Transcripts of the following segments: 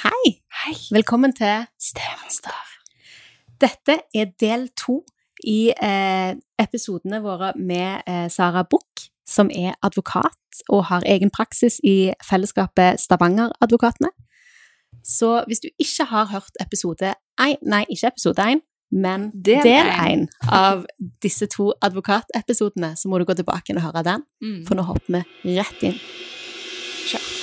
Hei! Velkommen til Stemonster. Dette er del to i eh, episodene våre med eh, Sara Buch, som er advokat og har egen praksis i fellesskapet Stavanger-advokatene. Så hvis du ikke har hørt episode én, nei, ikke episode én, men Del én. av disse to advokatepisodene, så må du gå tilbake og høre den, Mm. for nå hopper vi rett inn. Oh,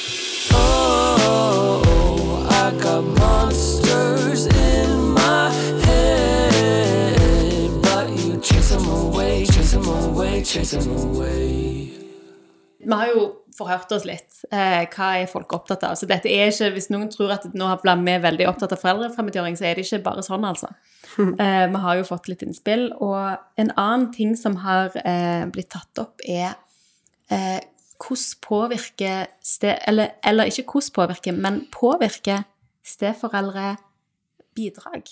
Vi har jo forhørt oss litt. Eh, hva er folk opptatt av? Så dette er ikke, Hvis noen tror at nå har vi er veldig opptatt av foreldrefremmedgjøring, så er det ikke bare sånn, altså. Eh, vi har jo fått litt innspill. Og en annen ting som har eh, blitt tatt opp, er eh, hvordan påvirker ste, eller, eller ikke hvordan påvirker, men påvirker steforeldre bidrag?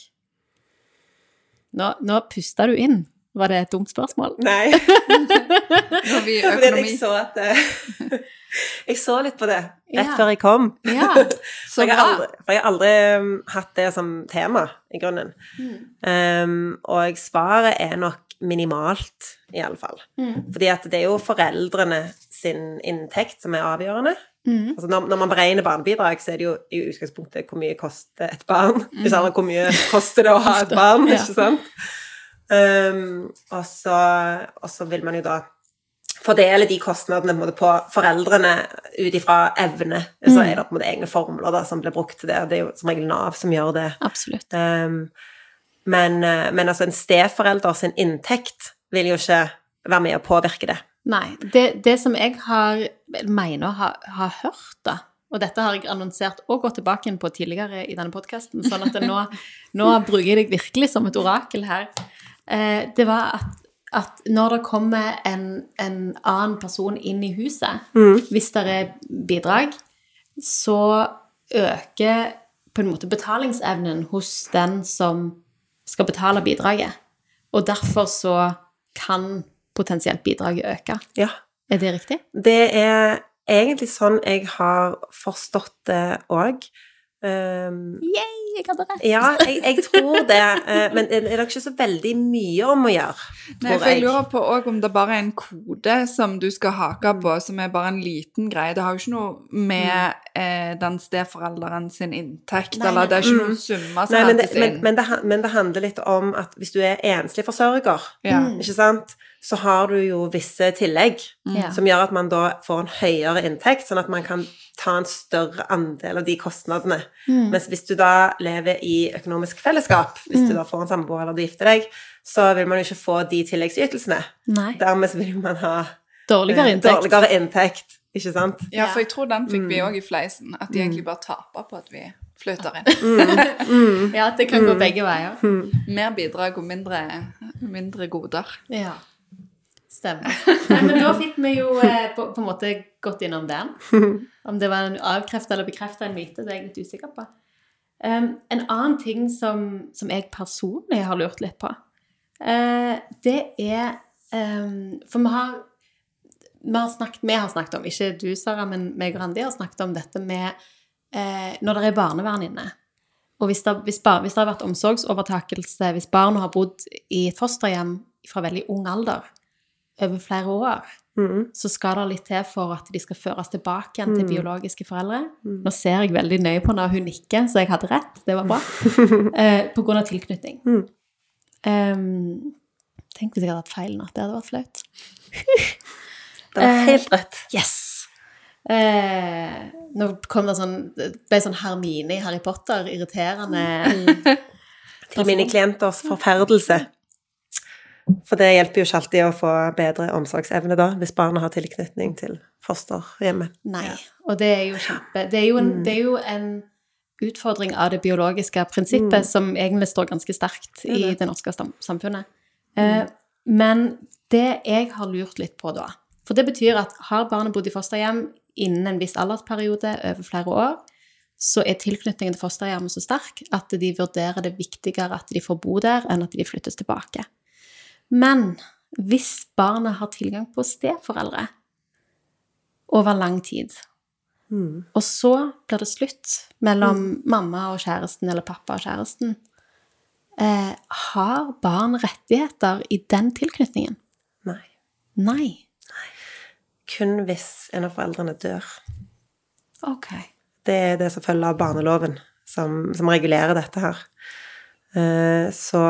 Nå, nå puster du inn. Var det et dumt spørsmål? Nei, fordi jeg så at eh, Jeg så litt på det rett Ja. før jeg kom. Ja. Så For jeg, har aldri, for jeg har aldri um, hatt det som tema, i grunnen. Um, og svaret er nok minimalt, i alle fall. Mm. Fordi at det er jo foreldrene sin inntekt som er avgjørende. Mm. Altså når, når man beregner barnebidrag, så er det jo i utgangspunktet hvor mye koster et barn. Mm. Hvis alle, Hvor mye koster det å ha et barn, ikke sant? Um, og, så, og så vil man jo da fordele de kostnadene på, på foreldrene ut ifra evne. Så er det på en måte egne formler da, som blir brukt til det. og Det er jo som regel Nav som gjør det. Absolutt. Um, men, eh, men altså en steforelder sin inntekt vil jo ikke være med å påvirke det. Nei. Det, det som jeg har, mener å ha, ha hørt, da Og dette har jeg annonsert og gått tilbake på tidligere i denne podkasten, sånn at nå, nå bruker jeg deg virkelig som et orakel her. Eh, det var at, at når det kommer en, en annen person inn i huset, hvis det er bidrag, så øker på en måte betalingsevnen hos den som skal betale bidraget. Og derfor så kan potensielt bidraget øke. Ja. Er det riktig? Det er egentlig sånn jeg har forstått det òg. Um, Yay, jeg hadde rett! ja, jeg, jeg tror det, Uh, men det er nok ikke så veldig mye om å gjøre, Nei, for jeg jeg. lurer på også om det bare er en kode som du skal hake på, som er bare en liten greie. Det har jo ikke noe med eh, den steforelderen sin inntekt, Nei, eller det er ikke noen noen summer som Nei, men det, men, men, det, men det handler litt om at hvis du er enslig forsørger, ja. ikke sant, så har du jo visse tillegg mm. som gjør at man da får en høyere inntekt, sånn at man kan ta en større andel av de kostnadene. Mm. Mens hvis du da lever i økonomisk fellesskap, hvis du da får en samboer eller du gifter deg, så vil man jo ikke få de tilleggsytelsene. Nei. Dermed så vil man ha Dårligere eh, inntekt. dårligere inntekt, ikke sant? ja, for jeg tror den fikk Mm. vi òg i fleisen, at de egentlig bare taper på at vi flytter inn. Mm. Ja, det kan gå begge veier. Mer bidrag og mindre, mindre goder. Ja. Stemmer. Nei, men da fikk vi jo eh, på, på en måte gått innom den. Om det var en avkrefta eller bekrefta en myte, det er jeg litt usikker på. Um, en annen ting som, som jeg personlig har lurt litt på, uh, det er um, For vi har, vi har snakket Vi har snakket om, ikke du, Sara, men meg og Randi har snakket om dette med uh, når det er barnevern inne. Og hvis det, hvis, bar, hvis det har vært omsorgsovertakelse, hvis barna har bodd i et fosterhjem fra veldig ung alder over flere år, mm. så skal det litt til for at de skal føres tilbake igjen til biologiske foreldre. Nå ser jeg veldig nøye på når hun nikker, så jeg hadde rett. Det var bra. Eh, på grunn av tilknytning. Mm. Um, tenk hvis jeg hadde hatt feil nå. Det hadde vært flaut. Det var helt rett. Yes! Eh, nå kom det sånn Det ble sånn Hermine i Harry Potter. Irriterende. Til mine klienters forferdelse. For det hjelper jo ikke alltid å få bedre omsorgsevne da, hvis barnet har tilknytning til fosterhjemmet. Nei. Og det er jo kjempe Det er jo en, det er jo en utfordring av det biologiske prinsippet som egentlig står ganske sterkt i det norske samfunnet. Mm. men det jeg har lurt litt på da For det betyr at har barnet bodd i fosterhjem innen en viss aldersperiode over flere år, så er tilknytningen til fosterhjemmet så sterk at de vurderer det viktigere at de får bo der, enn at de flyttes tilbake. Men hvis barnet har tilgang på steforeldre over lang tid, og så blir det slutt mellom mamma og kjæresten eller pappa og kjæresten. Eh, har barn rettigheter i den tilknytningen? Nei. Nei. Kun hvis en av foreldrene dør. Ok. Det er det som følger av barneloven, som, som regulerer dette her. Eh, så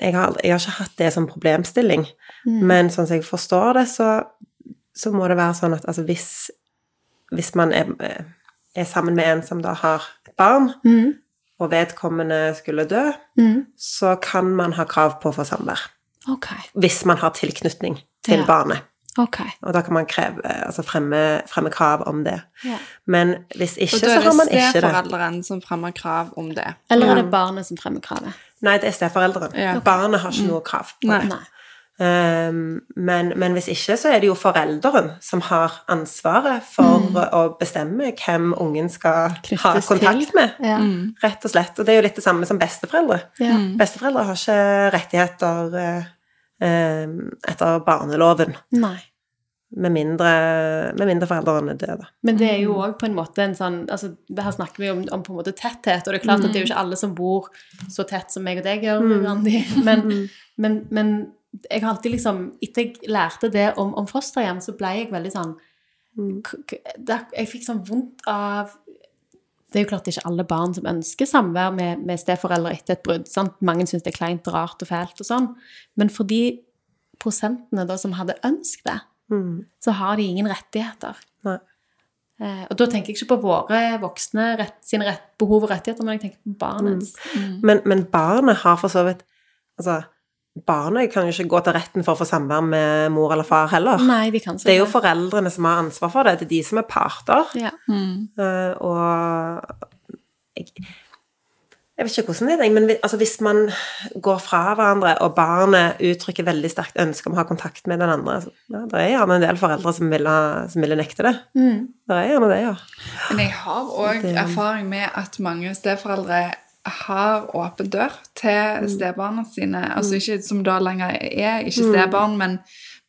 jeg har, jeg har ikke hatt det som problemstilling, men sånn som jeg forstår det, så, så må det være sånn at altså, hvis, hvis man er, er sammen med en som da har et barn, Mm. og vedkommende skulle dø, Mm. så kan man ha krav på å få samvær. Okay. Hvis man har tilknytning til Ja. barnet. Ok. Og da kan man kreve, altså fremme, fremme krav om det. Ja. Men hvis ikke, så er har man ikke det ikke det. steforeldrene som fremmer krav om det. Eller er det barnet som fremmer kravet? Nei, det er steforeldrene. Ja. Barnet har ikke noe krav på Nei. det. Nei. Um, men, men hvis ikke, så er det jo forelderen som har ansvaret for å bestemme hvem ungen skal ha kontakt til. med. Ja. Rett og slett. Og det er jo litt det samme som besteforeldre. Ja. Besteforeldre har ikke rettigheter eh, eh, etter barneloven, Nei. med mindre, med mindre foreldrene er døde. Men det er jo òg på en måte en sånn altså, Her snakker vi om, om på en måte tetthet, og det er klart at det er jo ikke alle som bor så tett som meg og deg gjør, Randi. Men, men, men jeg har alltid liksom Etter jeg lærte det om, om fosterhjem, så ble jeg veldig sånn k- k- Jeg fikk sånn vondt av det er jo klart ikke alle barn som ønsker samvær med, med steforeldre etter et brudd. Sant? Mange syns det er kleint, rart og fælt og sånn. Men for de prosentene da som hadde ønsket det, Mm. så har de ingen rettigheter. Nei. Eh, og da tenker jeg ikke på våre voksne rett, sine rett, behov og rettigheter, men jeg tenker på barnets. Men, men barnet har for så vidt Altså, barnet kan jo ikke gå til retten for å få samvær med mor eller far heller. Nei, de kan ikke Det er jo foreldrene som har ansvar for det. Det er de som er parter. ja. Eh, og jeg, jeg vet ikke hvordan det er, men altså, hvis man går fra hverandre, og barnet uttrykker veldig sterkt ønske om å ha kontakt med den andre så, ja, Det er gjerne en del foreldre som ville, som ville nekte det. Mm. Det er gjerne det, ja. Men jeg har òg erfaring med at mange steforeldre har åpen dør til stebarna sine. Altså ikke som da lenger er ikke stebarn, men,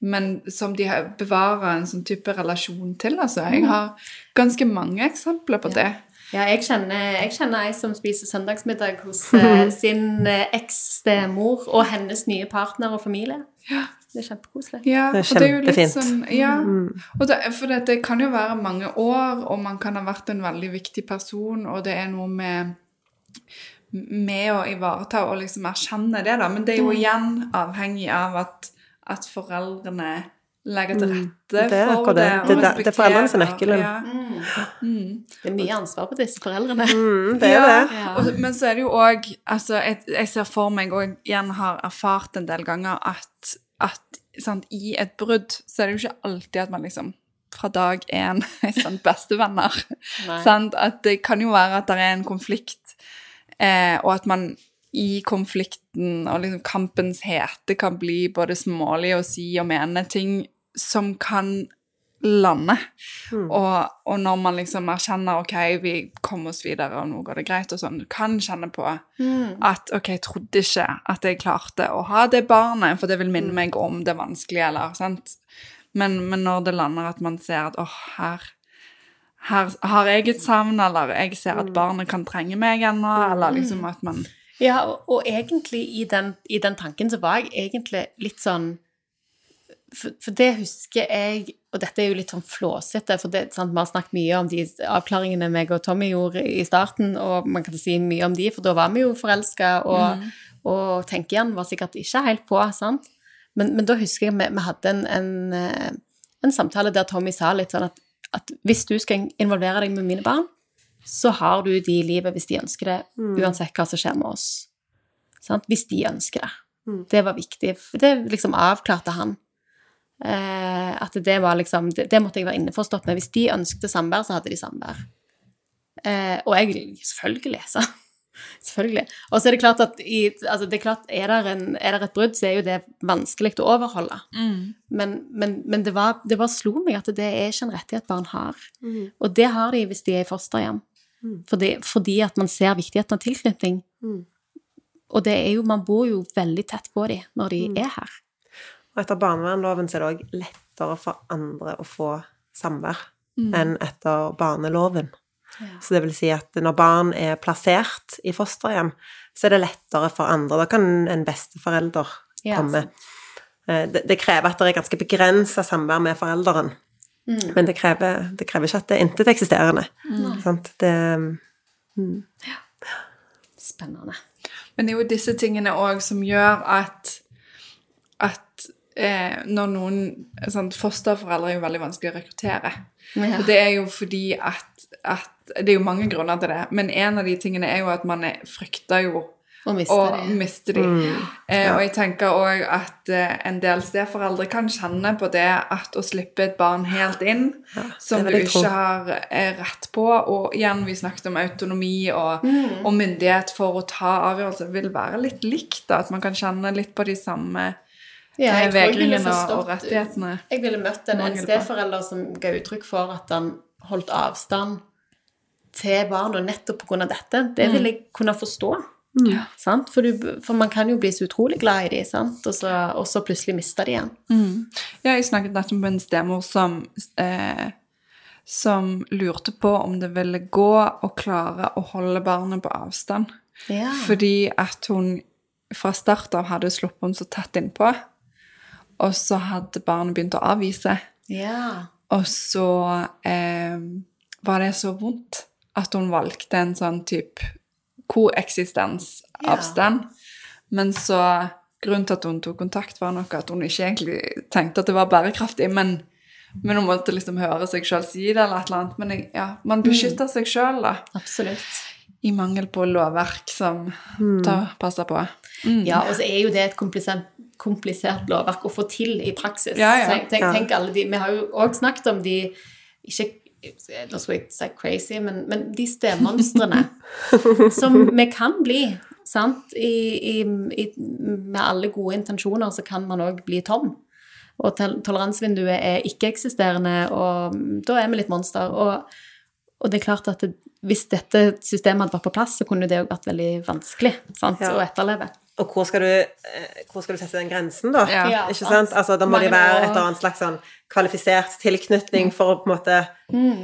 men som de har- bevarer en sånn type relasjon til. Altså. Jeg har ganske mange eksempler på det. Ja, jeg kjenner, jeg kjenner ei som spiser søndagsmiddag hos eh, sin eh, eks-stemor og hennes nye partner og familie. Det er kjempekoselig. Ja, Det er det er kjempefint. sånn Ja. Og det, for det, det kan jo være mange år, og man kan ha vært en veldig viktig person, og det er noe med med å ivareta og liksom erkjenne det, da. Men det er jo igjen avhengig av at, at foreldrene legger til rette Det er for det. det. Det det er foreldrene som Ja. Mm. nøkkelen. Det er mye ansvar på disse foreldrene. Mm, det er Ja, det. Ja. Og, men så er det jo òg altså, jeg, jeg ser for meg, og igjen har erfart en del ganger, at, at sant, i et brudd så er det jo ikke alltid at man liksom fra dag én er sånn bestevenner. At det kan jo være at det er en konflikt, eh, og at man i konflikten og liksom kampens hete kan bli både smålig og si og mene ting som kan lande. Og, og når man liksom erkjenner ok, vi kom oss videre, og nå går det greit, og sånn, du kan kjenne på at ok, jeg trodde ikke at jeg klarte å ha det barnet, for det vil minne meg om det vanskelige, eller sant? Men, men når det lander at man ser at åh, her, her har jeg et savn, eller jeg ser at barnet kan trenge meg ennå, eller liksom at man Ja, og, og egentlig i den, i den tanken så var jeg egentlig litt sånn for, for det husker jeg Og dette er jo litt sånn flåsete, for det, sant, vi har snakket mye om de avklaringene meg og Tommy gjorde i starten, og man kan si mye om de, for da var vi jo forelska, og, og tenkejern var sikkert ikke helt på, sant? Men, men da husker jeg vi, vi hadde en, en, eh, en samtale der Tommy sa litt sånn at, at hvis du skal involvere deg med mine barn, så har du de i livet hvis de ønsker det, uansett hva som skjer med oss. Sant? Hvis de ønsker det. Det var viktig. Det liksom avklarte han. Eh, at det var liksom det, det måtte jeg være innforstått med. Hvis de ønsket samvær, så hadde de samvær. Eh, og jeg selvfølgelig, så. Selvfølgelig. Og så er det klart at i, altså det er, klart, er, det en, er det et brudd, så er jo det vanskelig å overholde. Men, men, men det, var, det bare slo meg at det er ikke en rettighet barn har. Og det har de hvis de er i fosterhjem. Fordi, fordi at man ser viktigheten av tilknytning. Og det er jo, man bor jo veldig tett på dem når de er her. Og etter barnevernloven så er det òg lettere for andre å få samvær. enn etter barneloven. Ja. Så det vil si at når barn er plassert i fosterhjem, så er det lettere for andre. Da kan en besteforelder Ja, komme. Eh, Det, det krever at det er ganske begrensa samvær med forelderen. Mm. Men det krever, det krever ikke at det er inteteksisterende. Sant? Det, Spennende. Men det er jo disse tingene òg som gjør at, at eh, når noen sånn, Fosterforeldre er jo veldig vanskelig å rekruttere. Ja. Og det er jo fordi at, at Det er jo mange grunner til det, men en av de tingene er jo at man er, frykter jo å miste å de. miste de. Eh, og jeg tenker òg at eh, en del steforeldre kan kjenne på det at å slippe et barn helt inn, som du ikke tro. har eh, rett på, og igjen, vi snakket om autonomi og, Mm. og myndighet for å ta avgjørelser, vil være litt likt, da, at man kan kjenne litt på de samme Ja, eh, vegringene og, og rettighetene. Jeg ville møtt en, en steforelder som ga uttrykk for at han holdt avstand til barna nettopp pga. dette. Det vil jeg kunne forstå. Sant? For, du, for man kan jo bli så utrolig glad i dem, sant? Og, så, og så plutselig miste de igjen. Ja, jeg snakket nettopp med en stemor som, eh, som lurte på om det ville gå å klare å holde barnet på avstand. Ja. Fordi at hun fra start av hadde sluppet henne så tett innpå, og så hadde barnet begynt å avvise. ja. Og så eh, var det så vondt at hun valgte en sånn type koeksistensavstand. Men så Grunnen til at hun tok kontakt, var nok at hun ikke egentlig tenkte at det var bærekraftig, men, men hun måtte liksom høre seg sjøl si det, eller et eller annet. Men ja, man beskytter seg sjøl, da. Absolutt. I mangel på lovverk som tar, passer på. Mm. Ja, og så er jo det et komplisert, komplisert lovverk å få til i praksis. Ja, ja. Tenk, tenk, tenk alle de, Vi har jo òg snakket om de ikke Nå skulle jeg si crazy, men, men de stemonstrene som vi kan bli. Sant? I, i, i, med alle gode intensjoner så kan man òg bli tom. Og tol toleransevinduet er ikke-eksisterende, og da er vi litt monster. Og, og det er klart at det, hvis dette systemet hadde vært på plass, så kunne det òg vært veldig vanskelig sant? Ja. å etterleve. Og hvor skal, du, eh, hvor skal du sette den grensen, da? Ja. Ikke sant? Altså, da må det være et eller annet slags sånn kvalifisert tilknytning for å på en måte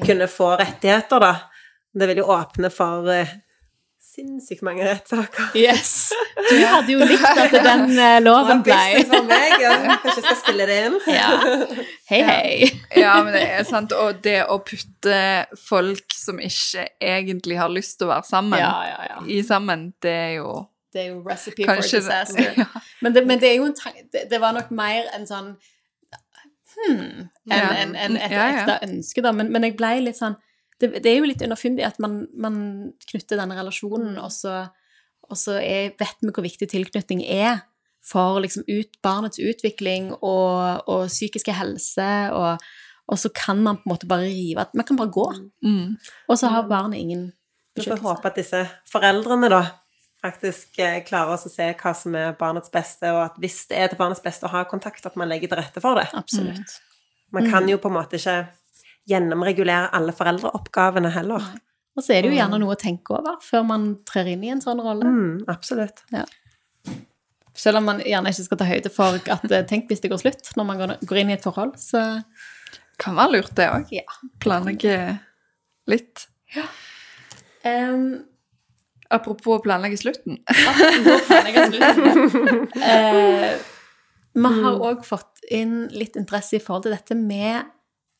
kunne få rettigheter, da. Det vil jo åpne for eh, sinnssykt mange rettssaker. Yes! Du hadde jo likt at den eh, loven ble business for meg, ja. Kanskje jeg skal spille det inn. ja. Hei, hei. Ja, men det er sant. Og det å putte folk som ikke egentlig har lyst til å være sammen, Ja, ja, ja. i sammen, det er jo Det er jo recipe Kanskje for det- disaster. ja. Men, det, men det er jo en det, det var nok mer en sånn hmm, enn Ja. en, en, et Ja, ja. ekte ønske, da. Men, men jeg ble litt sånn det, det er jo litt underfundig at man, man knytter denne relasjonen, og så, og så er, vet vi hvor viktig tilknytning er for liksom ut, barnets utvikling og, og psykiske helse, og, og så kan man på en måte bare rive Man kan bare gå, mm. og så har barnet ingen Vi får beskyttelse. håpe at disse foreldrene da faktisk eh, klarer oss å se hva som er barnets beste, og at hvis det er til barnets beste å ha kontakt, at man legger til rette for det. Absolutt. Man kan jo på en måte ikke gjennomregulere alle foreldreoppgavene heller. Og så er det jo gjerne noe å tenke over før man trer inn i en sånn rolle. Mm, absolutt. Selv om man gjerne ikke skal ta høyde for at eh, tenk hvis det går slutt når man går, inn i et forhold, så Kan være lurt, det òg. ja. Planlegge litt. Um, Apropos å planlegge slutten. Apropos planlegger jeg slutten. Eh, vi har òg fått inn litt interesse i forhold til dette med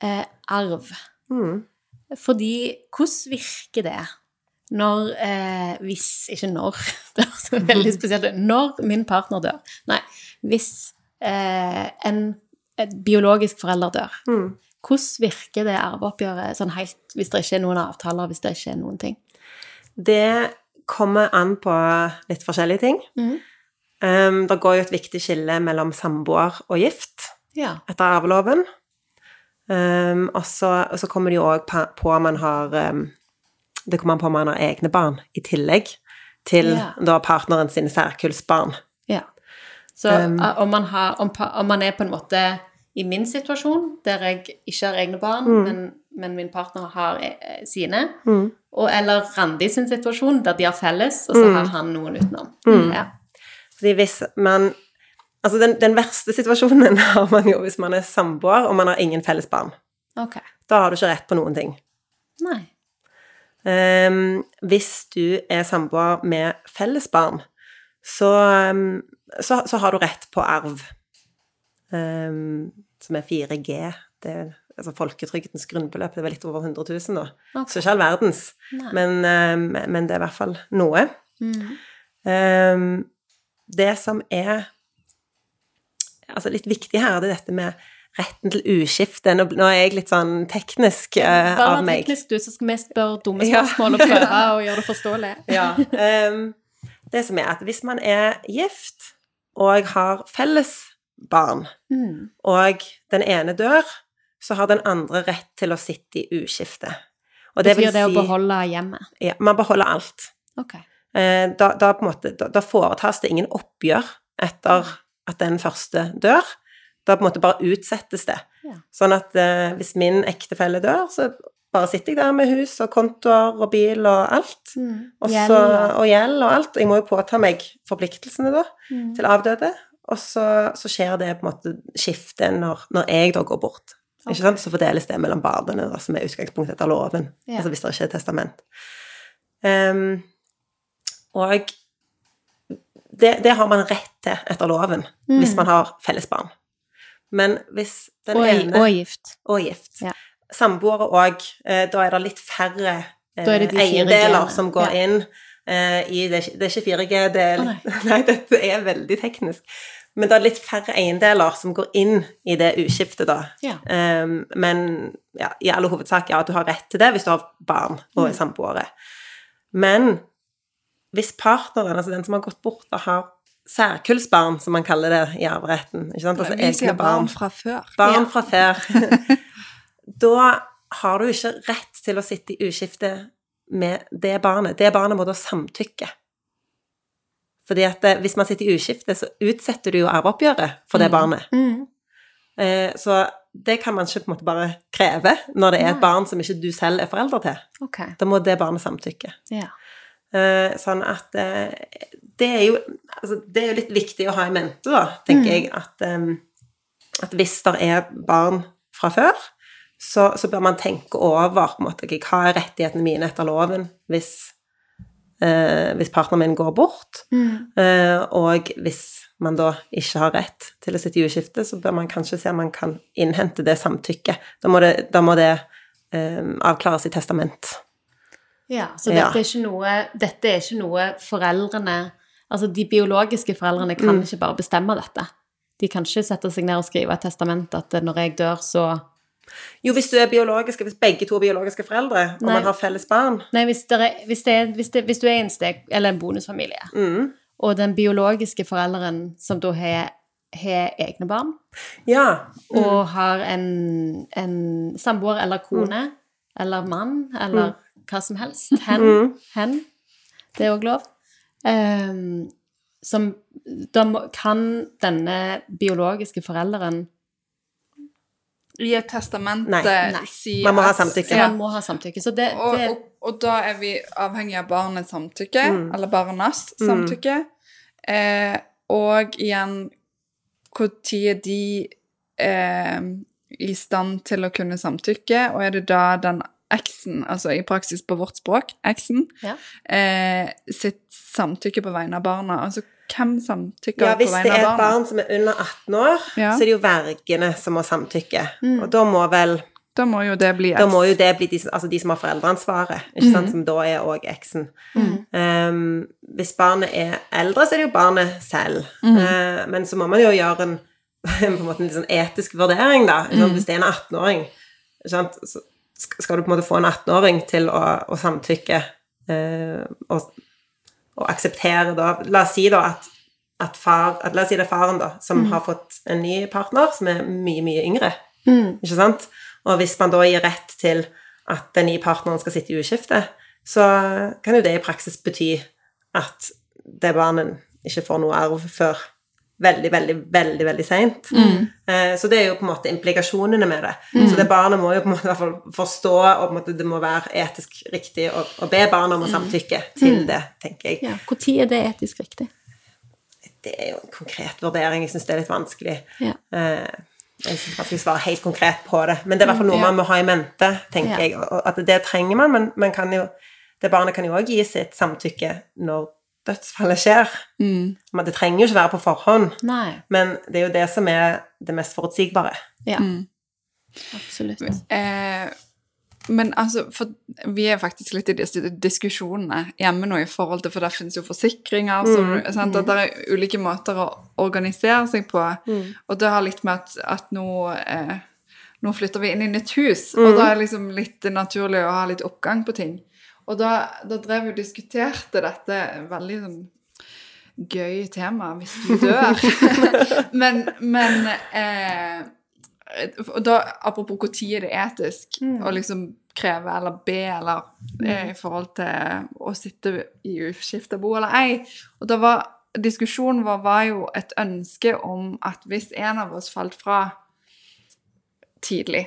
eh, arv. Mm. Fordi hvordan virker det når eh, Hvis Ikke når, det er veldig spesielt. Når min partner dør. Nei, hvis eh, en et biologisk forelder dør. Mm. Hvordan virker det arveoppgjøret sånn helt, hvis det ikke er noen avtaler, hvis det ikke er noen ting? Det kommer an på litt forskjellige ting. Mm. Um, det går jo et viktig skille mellom samboer og gift Ja. etter arveloven. Um, og, så, og så kommer det jo òg på om man har um, Det kommer an på om man har egne barn i tillegg til Ja. da partneren sine særkullsbarn. ja. Så eh, om, man har, om, om man er på en måte i min situasjon, der jeg ikke har egne barn, men, men min partner har eh, sine, Mm. og, eller Randi sin situasjon, der de har felles, og så har han noen utenom. Ja. Fordi hvis man Altså, den, den verste situasjonen har man jo hvis man er samboer og man har ingen felles barn. Ok. da har du ikke rett på noen ting. Nei. Um, hvis du er samboer med fellesbarn, så, um, så, så har du rett på arv, Um, som er 4G. Det er altså folketrygdens grunnbeløp. Det var litt over 100 000, da. Okay. Så ikke all verdens, men, ehm, men det er i hvert fall noe. Mm. Ehm, det som er altså litt viktig her, det er dette med retten til uskifte. Nå, er jeg litt sånn teknisk uh, av meg. Bare teknisk, du, så skal vi spørre dumme Ja. spørsmål og prøve å gjøre det forståelig. Ja. Um, det som er at hvis man er gift og har felles barn, Mm. og den ene dør, så har den andre rett til å sitte i uskifte. Og Det betyr det å si beholde hjemmet. ja, Man beholder alt. Ok. Eh, da, da, måte, da, da foretas det ingen oppgjør etter at den første dør. Da på en måte bare utsettes det. Ja. Sånn at eh, hvis min ektefelle dør, så bare sitter jeg der med hus og kontoer og bil og alt. Mm. Og, Gjeld så, og- og gjeld og alt. Jeg må jo påta meg forpliktelsene da, Mm. til avdøde. Og så, så skjer det på en måte skiftet når, når jeg da går bort. Ok. Ikke sant? Så fordeles det mellom barna, da, som er utgangspunktet etter loven. Ja. Altså hvis det ikke er testament. Um, og det, det har man rett til etter loven Mm. hvis man har fellesbarn. Men hvis den Og, ene og gift. og gift. Ja. Samboere òg. Da er det litt færre eh, er det de eiendeler som går Ja. inn eh, i det, det er ikke 4G, det er oh, nei. nei. dette er veldig teknisk. Men det er litt færre eiendeler som går inn i det uskiftet, da. Ja. Um, men ja, i alle hovedsak, ja, du har rett til det hvis du har barn og er Mm. samboere. Men hvis partneren, altså den som har gått bort, da har særkullsbarn, som man kaller det i arveretten ikke sant? Altså Vi sier barn barn. fra før. Barn Ja. fra før. da har du ikke rett til å sitte i uskifte med det barnet. Det barnet må da samtykke. Fordi at eh, hvis man sitter i uskifte, så utsetter du jo arveoppgjøret for det Mm. barnet. Mm. Eh, så det kan man ikke på en måte bare kreve når det er et barn som ikke du selv er forelder til. Okay. Da må det barnet samtykke. Ja. Eh, sånn at eh, det er jo altså, Det er jo litt viktig å ha i mente, da, tenker Mm. jeg, at, em, at hvis det er barn fra før, så, så bør man tenke over på en måte, hva er rettighetene mine etter loven hvis, eh, hvis partneren min går bort. Mm. Eh, og hvis man da ikke har rett til å sitte i uskifte, så bør man kanskje se om man kan innhente det samtykket. Da må det, da må det eh, avklares i testament. Ja, så Ja. dette er, ikke noe, dette er ikke noe foreldrene Altså, de biologiske foreldrene kan Mm. ikke bare bestemme dette. De kan ikke sette seg ned og skrive et testament at når jeg dør, så Jo, hvis du er biologiske, hvis begge to er biologiske foreldre, og Nei. man har felles barn Nei, hvis, er, hvis, det er, hvis, det, hvis du er en steg, eller en bonusfamilie, mm. og den biologiske forelderen som da har, har egne barn, Ja. Mm. og har en, en samboer eller kone eller mann eller hva som helst, hen, Mm. hen det er òg lov, Um, som Da må, kan denne biologiske forelderen I et testament Nei. eh, Nei. Man må ha samtykke. Ja. Man må ha samtykke. Så det, Og, det og, og da er vi avhengig av barnets samtykke, Mm. eller barnas samtykke. Eh, og igjen når er de eh, i stand til å kunne samtykke, og er det da den eksen, altså i praksis på vårt språk, eksen, Ja. eh, sitt samtykke på vegne av barna? Altså hvem samtykker ja, på hvis det er et barn som er under 18 år, Ja. så er det jo vergene som må samtykke. Mm. Og da må vel Da må jo det bli Da må jo det bli de, altså de som har foreldreansvaret, ikke sant, som da er òg eksen. Mm. Um, hvis barnet er eldre, så er det jo barnet selv. Mm. Eh, men så må man jo gjøre en, på en, en sånn etisk vurdering, da. Ikke? Hvis det er en 18-åring, så skal du på en måte få en 18-åring til å, å samtykke Uh, og, og akseptere da La oss si da at, at far at, La oss si det er faren, da, som har fått en ny partner som er mye, mye yngre. Mm. Ikke sant? Og hvis man da gir rett til at den nye partneren skal sitte i uskifte, så kan jo det i praksis bety at det barnet ikke får noe arv før veldig, veldig, veldig veldig seint. Så det er jo på en måte implikasjonene med det. Så det barnet må jo på en måte i hvert fall forstå, og det må være etisk riktig å, å be barna om å samtykke til det, tenker jeg. Ja. Når er det etisk riktig? Det er jo en konkret vurdering. Jeg syns det er litt vanskelig. Ja. Eh, Jeg synes man skal svare helt konkret på det, men det er i hvert fall noe Ja. man må ha i mente, tenker Ja. jeg. Og at det trenger man, men man kan jo, det barnet kan jo også gi sitt samtykke når dødsfallet skjer. Mm. Men det trenger jo ikke være på forhånd, Nei. men det er jo det som er det mest forutsigbare. Ja, Mm. absolutt. Eh, men altså, for vi er faktisk litt i disse diskusjonene hjemme nå i forhold til, for der finnes jo forsikringer, så, sant, at det er ulike måter å organisere seg på, og det har litt med at, at nå, eh, nå flytter vi inn i nytt hus, og da er det liksom litt naturlig å ha litt oppgang på ting. Og da, da drev vi og diskuterte dette veldig sånn gøy tema, hvis du dør. men men eh, og da, apropos hvor tid er det etisk å liksom kreve eller be eller eh, i forhold til å sitte i uskifta bo eller ei. Og da var diskusjonen vår var jo et ønske om at hvis en av oss falt fra tidlig,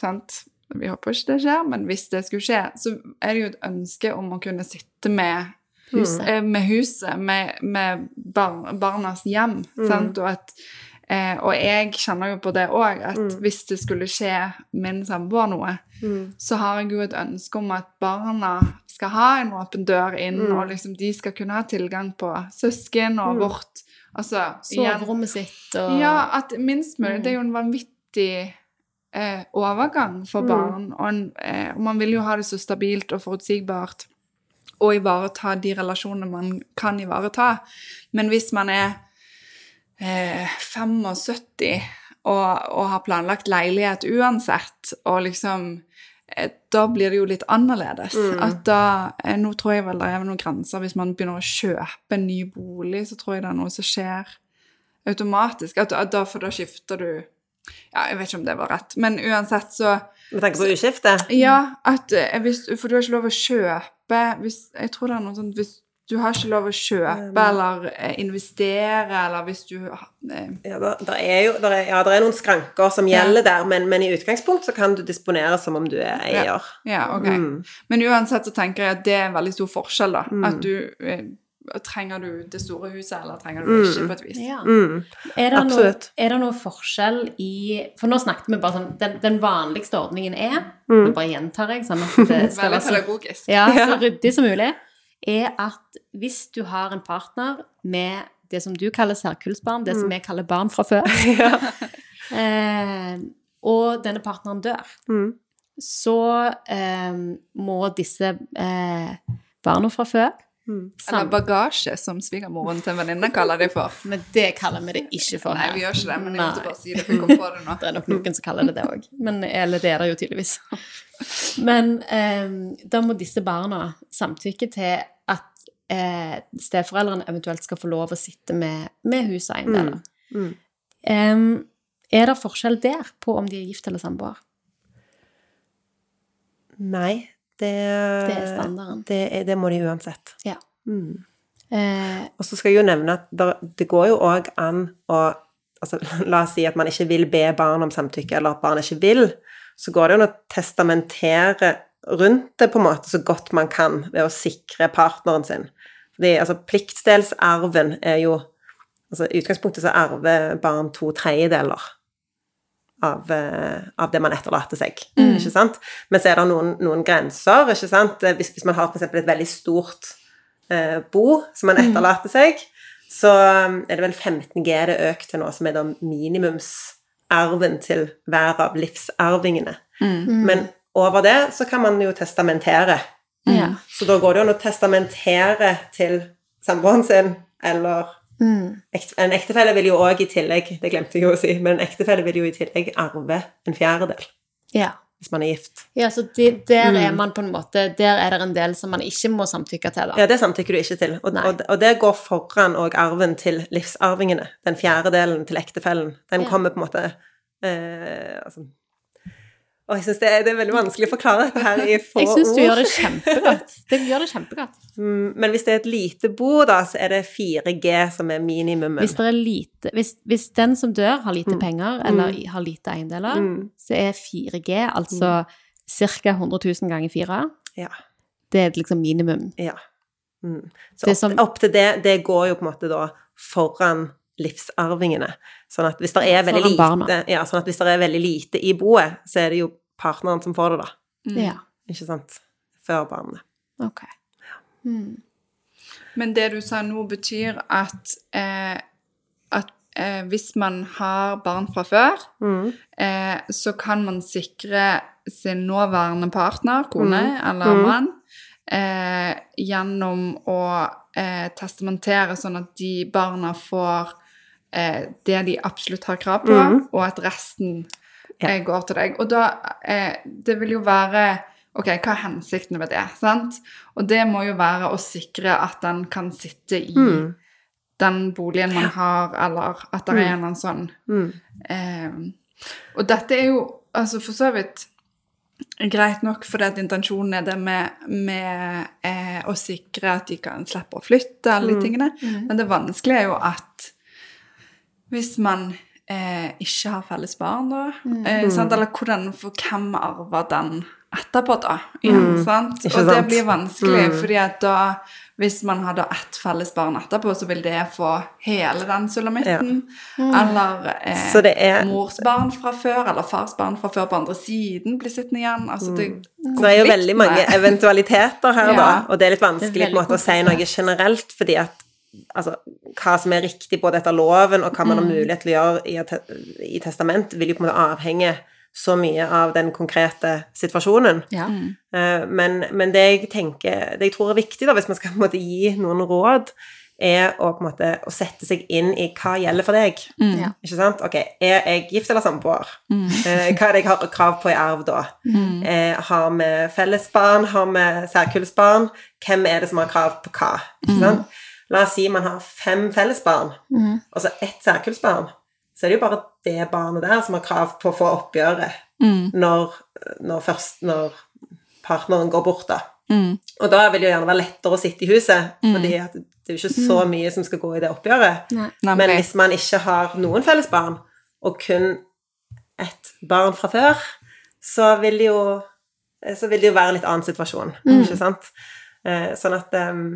sant Vi håper ikke det skjer, men hvis det skulle skje, så er det jo et ønske om å kunne sitte med Huset. eh, med huset, med, med bar, barnas hjem. Sant? Og, at, eh, og jeg kjenner jo på det òg, at hvis det skulle skje min samboer noe, så har jeg jo et ønske om at barna skal ha en åpen dør inn, og liksom de skal kunne ha tilgang på søsken og vårt Altså Soverommet sitt og ja, at minst mulig. Det er jo en vanvittig eh, overgang for barn. Og, en, eh, og man vil jo ha det så stabilt og forutsigbart og ivareta de relasjonene man kan ivareta. Men hvis man er eh, 75 og, og har planlagt leilighet uansett, og liksom eh, Da blir det jo litt annerledes. At da eh, Nå tror jeg vel det er noen grenser. Hvis man begynner å kjøpe en ny bolig, så tror jeg det er noe som skjer automatisk. At, at da, for da skifter du Ja, jeg vet ikke om det var rett, men uansett så Med tanke på uskifte. Ja, at eh, hvis, For du har ikke lov å kjøpe hvis, Jeg tror det er noe sånt hvis du har ikke lov å kjøpe eller eh, investere, eller hvis du eh, Ja, der er jo der er, ja, der er noen skranker som gjelder der, men, men i utgangspunkt så kan du disponere som om du er eier. Ja, ok. Mm. Men uansett så tenker jeg at det er en veldig stor forskjell, da. At du Trenger du det store huset, eller trenger du det ikke, på et vis? Ja. Mm. Er, det noe, er det noe forskjell i For nå snakket vi bare sånn Den, den vanligste ordningen er Nå bare gjentar jeg, sånn at det skal være så, ja, så ryddig som mulig. Er at hvis du har en partner med det som du kaller særkullsbarn, det som vi kaller barn fra før, eh, og denne partneren dør, Mm. så eh, må disse eh, barna fra før Eller bagasje, som svigermoren til en venninne kaller det for. Men det kaller vi det ikke for Nei, vi gjør ikke det, men jeg måtte bare si det, for jeg kom på det nå. Det er nok noen som kaller det det òg. Eller det er det jo tydeligvis. Men eh, da må disse barna samtykke til at eh, steforeldrene eventuelt skal få lov å sitte med, med hus og eiendeler. Mm. Eh, er det forskjell der på om de er gift eller samboer? Nei, det, Det er standarden. Det, det må de uansett. Ja. Mm. Eh, Og så skal jeg jo nevne at der, det går jo òg an å altså, La oss si at man ikke vil be barn om samtykke, eller at barn ikke vil. Så går det jo an å testamentere rundt det på en måte så godt man kan ved å sikre partneren sin. Fordi altså, pliktdelsarven er jo altså I utgangspunktet så arver barn to tredjedeler av, eh, av det man etterlater seg. Ikke sant? Men så er det noen, noen grenser. ikke sant? Eh, Hvis, hvis man har f.eks. et veldig stort eh, bo som man etterlater seg, så um, er det vel 15 G det er økt til nå, som er da minimumsarven til hver av livsarvingene. Men over det så kan man jo testamentere. Mm. Så da går det jo an å testamentere til samboeren sin, eller Mm. En ektefelle vil jo òg i tillegg, det glemte jeg jo å si, men en ektefelle vil jo i tillegg arve en fjerdedel ja. hvis man er gift. Ja, så de, der er man på en måte Der er det en del som man ikke må samtykke til, da. Ja, det samtykker du ikke til. Og, og, og det går foran òg arven til livsarvingene. Den fjerdedelen til ektefellen. Den Ja. kommer på en måte eh, altså, Og jeg syns det, det er veldig vanskelig å forklare dette her i få ord. Jeg syns du gjør det kjempegodt. Det gjør det kjempegodt. Mm, Men hvis det er et lite bo, da, så er det 4G som er minimumet. Hvis, hvis, hvis den som dør, har lite penger eller har lite eiendeler, Mm. så er 4G altså ca. 100 000 ganger 4. Ja. Det er liksom minimum. ja. Mm. Så opp, som- opp til det, det går jo på en måte da foran livsarvingene. Sånn at hvis det er veldig lite, ja, sånn hvis det er veldig lite i boet, så er det jo partneren som får det, da. Mm. Ja. Ikke sant? Før barnet. Ok. Mm. Men det du sa nå, betyr at, eh, at eh, hvis man har barn fra før, Mm. eh, så kan man sikre sin nåværende partner, kone Mm. eller Mm. mann, eh, gjennom å eh, testamentere sånn at de barna får eh, det de absolutt har krav på, Mm. og at resten eh, går til deg. Og da eh, Det vil jo være Ok, hva er hensikten med det? sant? Og det må jo være å sikre at den kan sitte i Mm. den boligen man har, eller at det er en eller annen sånn Mm. eh, Og dette er jo altså for så vidt greit nok, fordi at intensjonen er det med, med eh, å sikre at de kan slippe å flytte, alle de tingene. Men det vanskelige er jo at hvis man eh, ikke har felles barn, da eh, sant? Eller hvordan, for hvem arver den etterpå, da? Igjen, sant? Ikke Og det sant? blir vanskelig, fordi at da hvis man hadde ett felles barn etterpå, så vil det få hele den sulamitten. Eller eh, er- mors barn fra før, eller fars barn fra før på andre siden blir sittende igjen. Altså, det, mm. det er jo veldig mange eventualiteter her, da, og det er litt vanskelig er på en måte å si noe generelt, fordi at altså, hva som er riktig både etter loven, og hva man har mulighet til å gjøre i, et- i testament, vil jo på en måte avhenge så mye av den konkrete situasjonen. Ja. Eh, Men, men det jeg tenker, det jeg tror er viktig da, hvis man skal på en måte gi noen råd, er å på en måte å sette seg inn i hva gjelder for deg. Ja. Ikke sant? Ok, er jeg gift eller samboer? Eh, hva er det jeg har krav på i arv da? Eh, har vi fellesbarn? Har vi særkullsbarn? Hvem er det som har krav på hva? Ikke sant? La oss si man har fem fellesbarn, og så ett særkullsbarn. Så er det jo bare det barnet der som har krav på å få oppgjøret når, når, først, når partneren går bort, da. Og da vil det jo gjerne være lettere å sitte i huset, fordi at det er jo ikke så mye som skal gå i det oppgjøret. Nei. Men hvis man ikke har noen felles barn, og kun ett barn fra før, så vil det jo, så vil det jo være en litt annen situasjon, ikke sant? Eh, Sånn at em,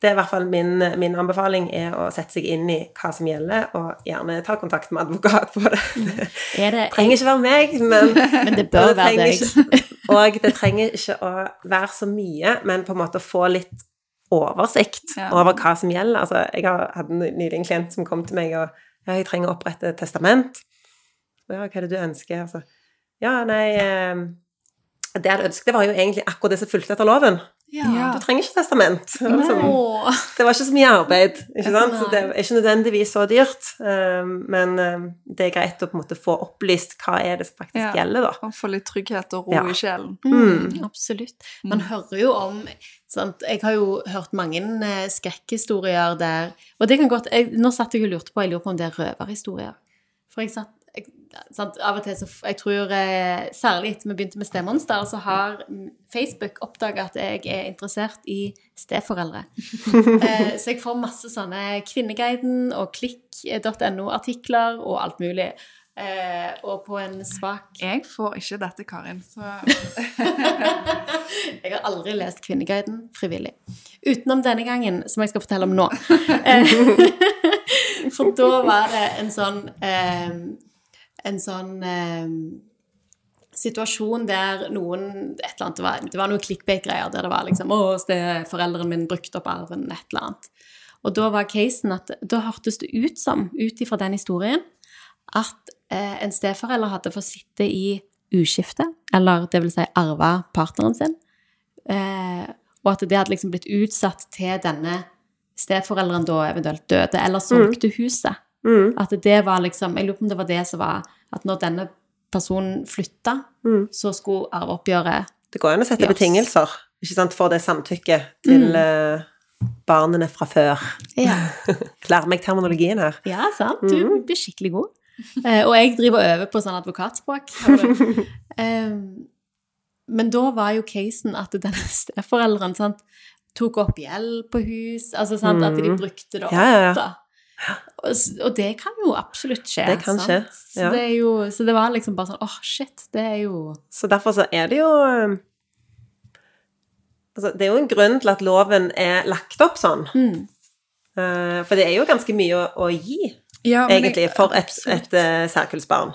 det er i hvert fall min, min anbefaling er å sette seg inn i hva som gjelder, og gjerne ta kontakt med advokat på det. Det Er det trenger ikke være meg, men, Men det bør være trenger deg. Ikke, og det trenger ikke å være så mye, men på en måte få litt oversikt Ja. over hva som gjelder. Altså, jeg hadde nylig en klient som kom til meg og ja, jeg trenger å opprette et testament. Og ja, hva er det du ønsker? Altså, ja, nei eh, Det jeg ønsket, var jo egentlig akkurat det som fulgte etter loven. Ja. Du trenger ikke testament. Det var liksom- det var ikke så mye arbeid, ikke sant? Så det er ikke nødvendigvis så dyrt, eh, men eh, det er greit å på en måte få opplyst hva er det som faktisk Ja. gjelder, da. Og få litt trygghet og ro Ja. i sjelen. Mm, absolutt. Man hører jo om sant? Jeg har jo hørt mange eh, skrekkhistorier der Og det kan godt jeg, Nå satt jeg og lurte på Jeg lurer på om det er røverhistorier. For jeg satt sant? Av og til så Jeg tror eh, særlig etter vi begynte med Stemonster, så har Facebook oppdaga at jeg er interessert i steforeldre. eh, så jeg får masse sånne Kvinneguiden og klikk.no-artikler og alt mulig. Eh, og på en svak Jeg får ikke dette, Karin. Så Jeg har aldri lest Kvinneguiden frivillig. Utenom denne gangen, som jeg skal fortelle om nå. Eh, For da var det en sånn eh, En sånn eh, situasjon der noen et eller annet, Det var, det var noen clickbait-greier der det var liksom 'Å, foreldrene mine brukte opp arven', et eller annet. Og da var casen at da hørtes det ut som, ut ifra den historien, at eh, en steforelder hadde fått sitte i uskifte, eller det vil si arva partneren sin, eh, og at det hadde liksom blitt utsatt til denne steforelderen da eventuelt døde, eller solgte huset. Mm. At det var liksom, jeg lurer på om det var det som var, at når denne personen flytta, Mm. så skulle arveoppgjøret Det går an å sette betingelser ikke sant, for det samtykket til eh, barnene fra før. Ja, Lær meg terminologien her. ja sant? Du blir skikkelig god. Eh, og jeg driver og øver på sånn advokatspråk. men da var jo casen at denne steforelderen sant, tok opp gjeld på hus, altså sant, at de Mm. brukte det opp. Ja, ja, ja. Og, det kan jo absolutt skje. Det kan skje, Så, det jo, så det var liksom bare sånn åh, shit, det er jo Så derfor så er det jo eh, Altså, det er jo en grunn til at loven er lagt opp sånn. mm, Uh, for det er jo ganske mye å, å gi. Ja, egentlig, jeg- for et, et uh, særkullsbarn.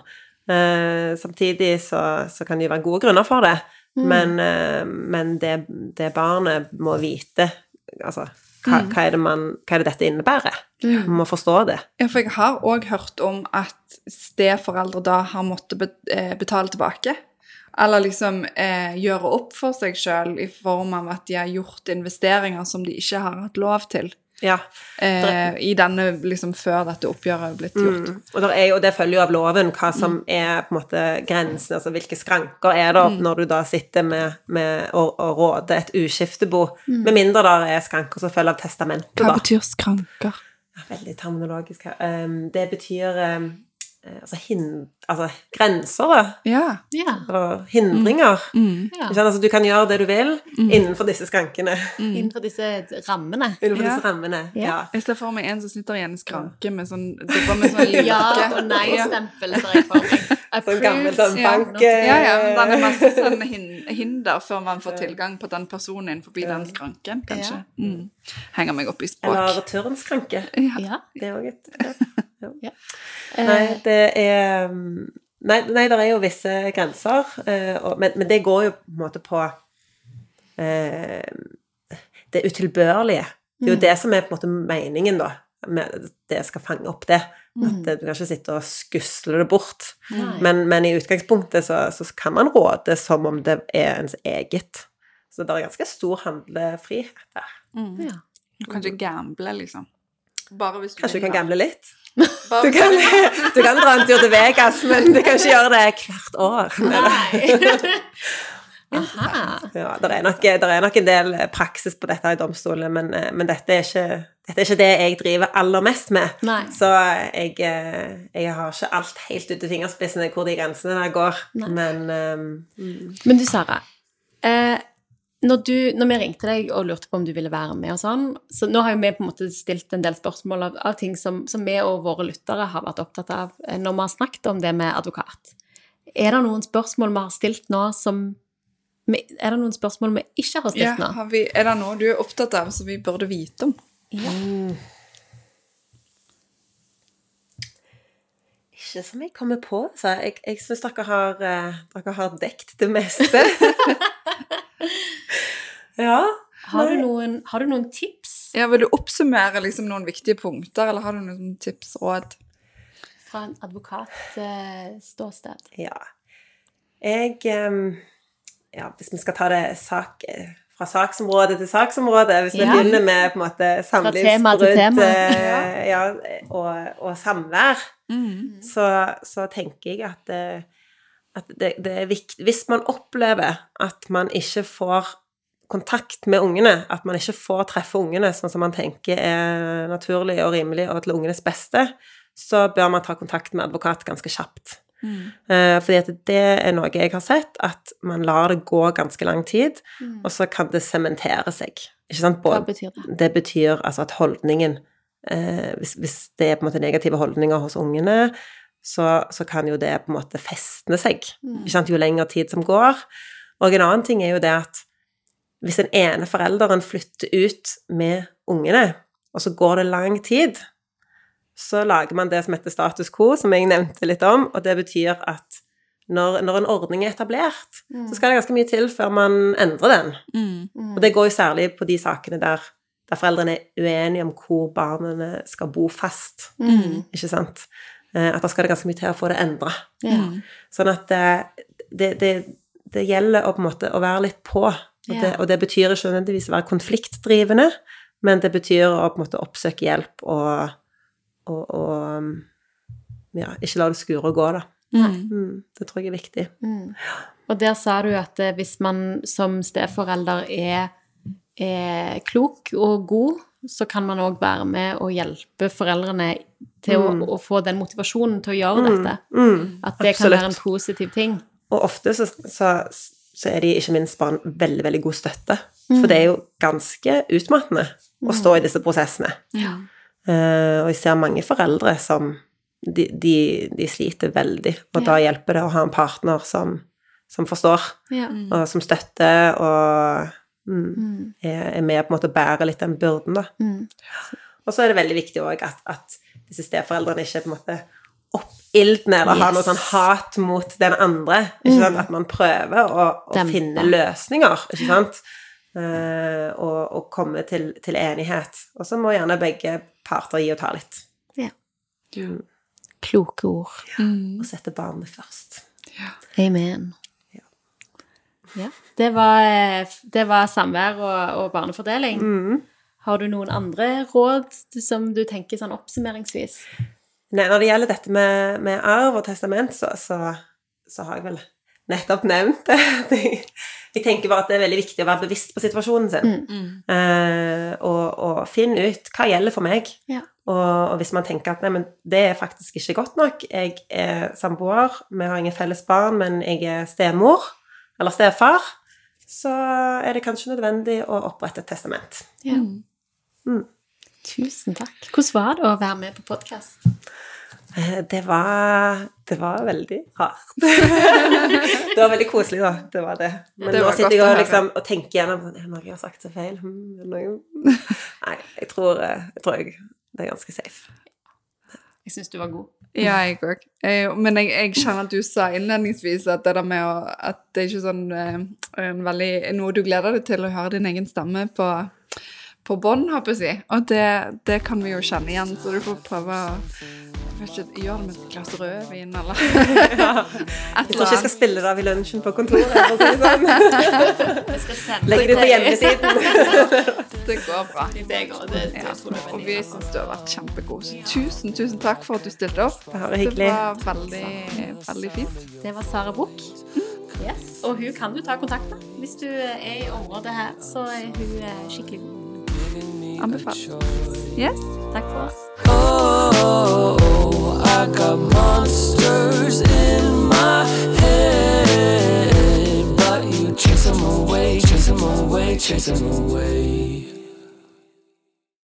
Uh, samtidig så, så kan det jo være gode grunner for det, Mm. men, men det, det barnet må vite Altså, hva, Mm. hva, er det man, hva er det dette innebærer? Man må forstå det. Ja, for jeg har òg hørt om at steforeldre da har måttet eh, betale tilbake. Eller liksom eh, gjøre opp for seg sjøl i form av at de har gjort investeringer som de ikke har hatt lov til. Ja. Eh, I denne, liksom før dette oppgjøret er blitt gjort. Mm. Og, er jo, det følger jo av loven hva som er på en måte grensen, altså hvilke skranker er det når du da sitter med, med og, og råder et uskiftebo, med mindre det er skranker som følger av testamentet, Hva da. betyr skranker? Veldig terminologisk her. Um, det betyr um, altså, hin altså grenser, da. Ja. Ja. Eller hindringer. Mm. ja. Altså, du kan gjøre det du vil innenfor disse skrankene. Innenfor disse rammene. Innenfor Ja. disse rammene. Ja. Ja. Jeg ser for meg en som sitter i en skranke med sånn med sånn. Ja og nei-stempel, ser jeg for meg. Sånn gammel sånn Ja. bank... Ja, ja, men den er eh, masse sånn hinder før man får tilgang på den personen innenfor den skranken, kanskje. Mm. Henger meg opp i Eller språk. skranke. Ja. Det er òg et ja. Ja. Nei, Eh, det er um, Nei, nei det er jo visse grenser, eh, og, men, men det går jo på en måte på eh, det utilbørlige. Det er jo det som er på en måte meningen, da. Med det skal fange opp det. At du kan ikke sitte og skusle det bort. Men, men i utgangspunktet så, så kan man råde som om det er ens eget. Så det er ganske stor handlefrihet der. Mm. ja. Du kan ikke gamble, liksom. Bare hvis du Kanskje du kan gamble litt? Du kan, du kan dra en tur til Vegas, men du kan ikke gjøre det hvert år. Nei. Ja, det er, nok, det er nok en del praksis på dette i domstolene, men, eh, men dette, er ikke, dette er ikke det jeg driver aller mest med. Nei. Så jeg, eh, jeg har ikke alt helt ute i fingerspissene hvor de grensene der går. Nei. Men eh, Men du, Sara. Eh, når, du, når vi ringte deg og lurte på om du ville være med og sånn, så nå har jo vi på en måte stilt en del spørsmål av, av ting som, som vi og våre lyttere har vært opptatt av eh, når vi har snakket om det med advokat. Er det noen spørsmål vi har stilt nå som Er det noen spørsmål vi ikke har stilt Ja, nå? har vi, er det noe du er opptatt av som vi burde vite om? Ja. ikke som jeg kommer på. Så jeg, jeg syns dere har, eh, dere har dekt det meste. ja. Har, du noen, har du noen tips Ja, Vil du oppsummere liksom noen viktige punkter, eller har du noen tips, råd? fra en advokatståsted? Ja. Jeg em, Ja, hvis vi skal ta det sak, fra saksområde til saksområde Hvis vi Ja. begynner med på en måte samlivsbrudd eh, ja, og, og samvær, Mm. så, så tenker jeg at, at det, det er viktig Hvis man opplever at man ikke får kontakt med ungene, at man ikke får treffe ungene sånn som man tenker er naturlig og rimelig og til ungenes beste, så bør man ta kontakt med advokat ganske kjapt. Mm. Eh, fordi at det er noe jeg har sett, at man lar det gå ganske lang tid, Mm. og så kan det sementere seg. Ikke sant? Hva betyr det? det betyr altså at holdningen eh, hvis, hvis det er på en måte negative holdninger hos ungene, så, så kan jo det på en måte festne seg. Mm. Ikke sant? Jo lengre tid som går. Og en annen ting er jo det at hvis den ene forelderen flytter ut med ungene, og så går det lang tid, så lager man det som heter status quo, som jeg nevnte litt om, og det betyr at når, når en ordning er etablert, Mm. så skal det ganske mye til før man endrer den. Mm. Mm. Og det går jo særlig på de sakene der, der foreldrene er uenige om hvor barna skal bo fast, Mm. ikke sant? Eh, At da skal det ganske mye til å få det endra. Ja. Mm. Sånn at eh, det, det, det gjelder å på en måte å være litt på. Og, det, og det betyr ikke nødvendigvis å være konfliktdrivende, men det betyr å på en måte oppsøke hjelp og, og, og um, ja, ikke la det skure og gå, da. Mm. Mm, det tror jeg er viktig. Mm. Og der sa du at eh, hvis man som steforelder er, er klok og god, så kan man òg være med og hjelpe foreldrene til Mm. å, å få den motivasjonen til å gjøre dette. Mm, At det kan være en positiv ting. Og ofte så, så, så er de ikke minst barn veldig, veldig god støtte. For det er jo ganske utmattende å stå i disse prosessene. Ja. Eh, og jeg ser mange foreldre som de, de, de sliter veldig, og da hjelper det å ha en partner som, som forstår, Ja. og som støtter, og mm, Mm. er, med på en måte å bære litt den byrden, da. Mm. Og så er det veldig viktig òg at, at disse steforeldrene ikke på en måte oppildner eller har noe sånn hat mot den andre. Ikke sant? At man prøver å, å finne løsninger, ikke sant? Eh, og, og komme til, til enighet. Og så må gjerne begge parter gi og ta litt. Ja. Mm. Kloke ord. Mm. Og sette barnet først. Amen. Ja. Ja. Det var, eh, det var samvær og, og barnefordeling. Mm. Har du noen andre råd som du tenker sånn oppsummeringsvis? Nei, når det gjelder dette med, med arv og testament, så, så, så har jeg vel nettopp nevnt det. Jeg, tenker bare at det er veldig viktig å være bevisst på situasjonen sin. Mm. Uh, og, og finne ut hva gjelder for meg. Ja. Og, og hvis man tenker at nei, men det er faktisk ikke godt nok, jeg er samboer, vi har ingen felles barn, men jeg er stemor eller stefar, så er det kanskje nødvendig å opprette et testament. Ja. Mm. Tusen takk. Hvordan var det å være med på podkast? Eh, Det var, det var veldig rart. det var veldig koselig, da. Det var det. Men Det nå sitter jeg og, liksom, og tenker gjennom Er det noe jeg har sagt så feil? Hmm, er feil? Nei, jeg tror, eh, jeg tror jeg, det er ganske safe. Jeg syns du var god. Ja, jeg òg. Men jeg, jeg kjenner at du sa innledningsvis at det der med å, at det er ikke sånn eh, en veldig, noe du gleder deg til å høre din egen stemme på, på bånd, håper jeg å si. Og det, det kan vi jo kjenne igjen, så du får prøve å vet ikke, gjøre det med et glass rødvin, eller Jeg tror ikke jeg skal spille det av i lunsjen på kontoret. sånn. Skal det ut på hjemmesiden. Det går bra. Det går, det, det Ja. Og vi syns du har vært kjempegod. Så tusen, tusen takk for at du stilte opp. Det var Det var veldig, veldig fint. Det var Sara Buch. Yes. Og hun kan du ta kontakt med. Hvis du er i området her, så er hun eh, skikkelig god. Yes. Takk for oss. Oh, I got monsters in my head, but you chase them away, chase them away, chase them away.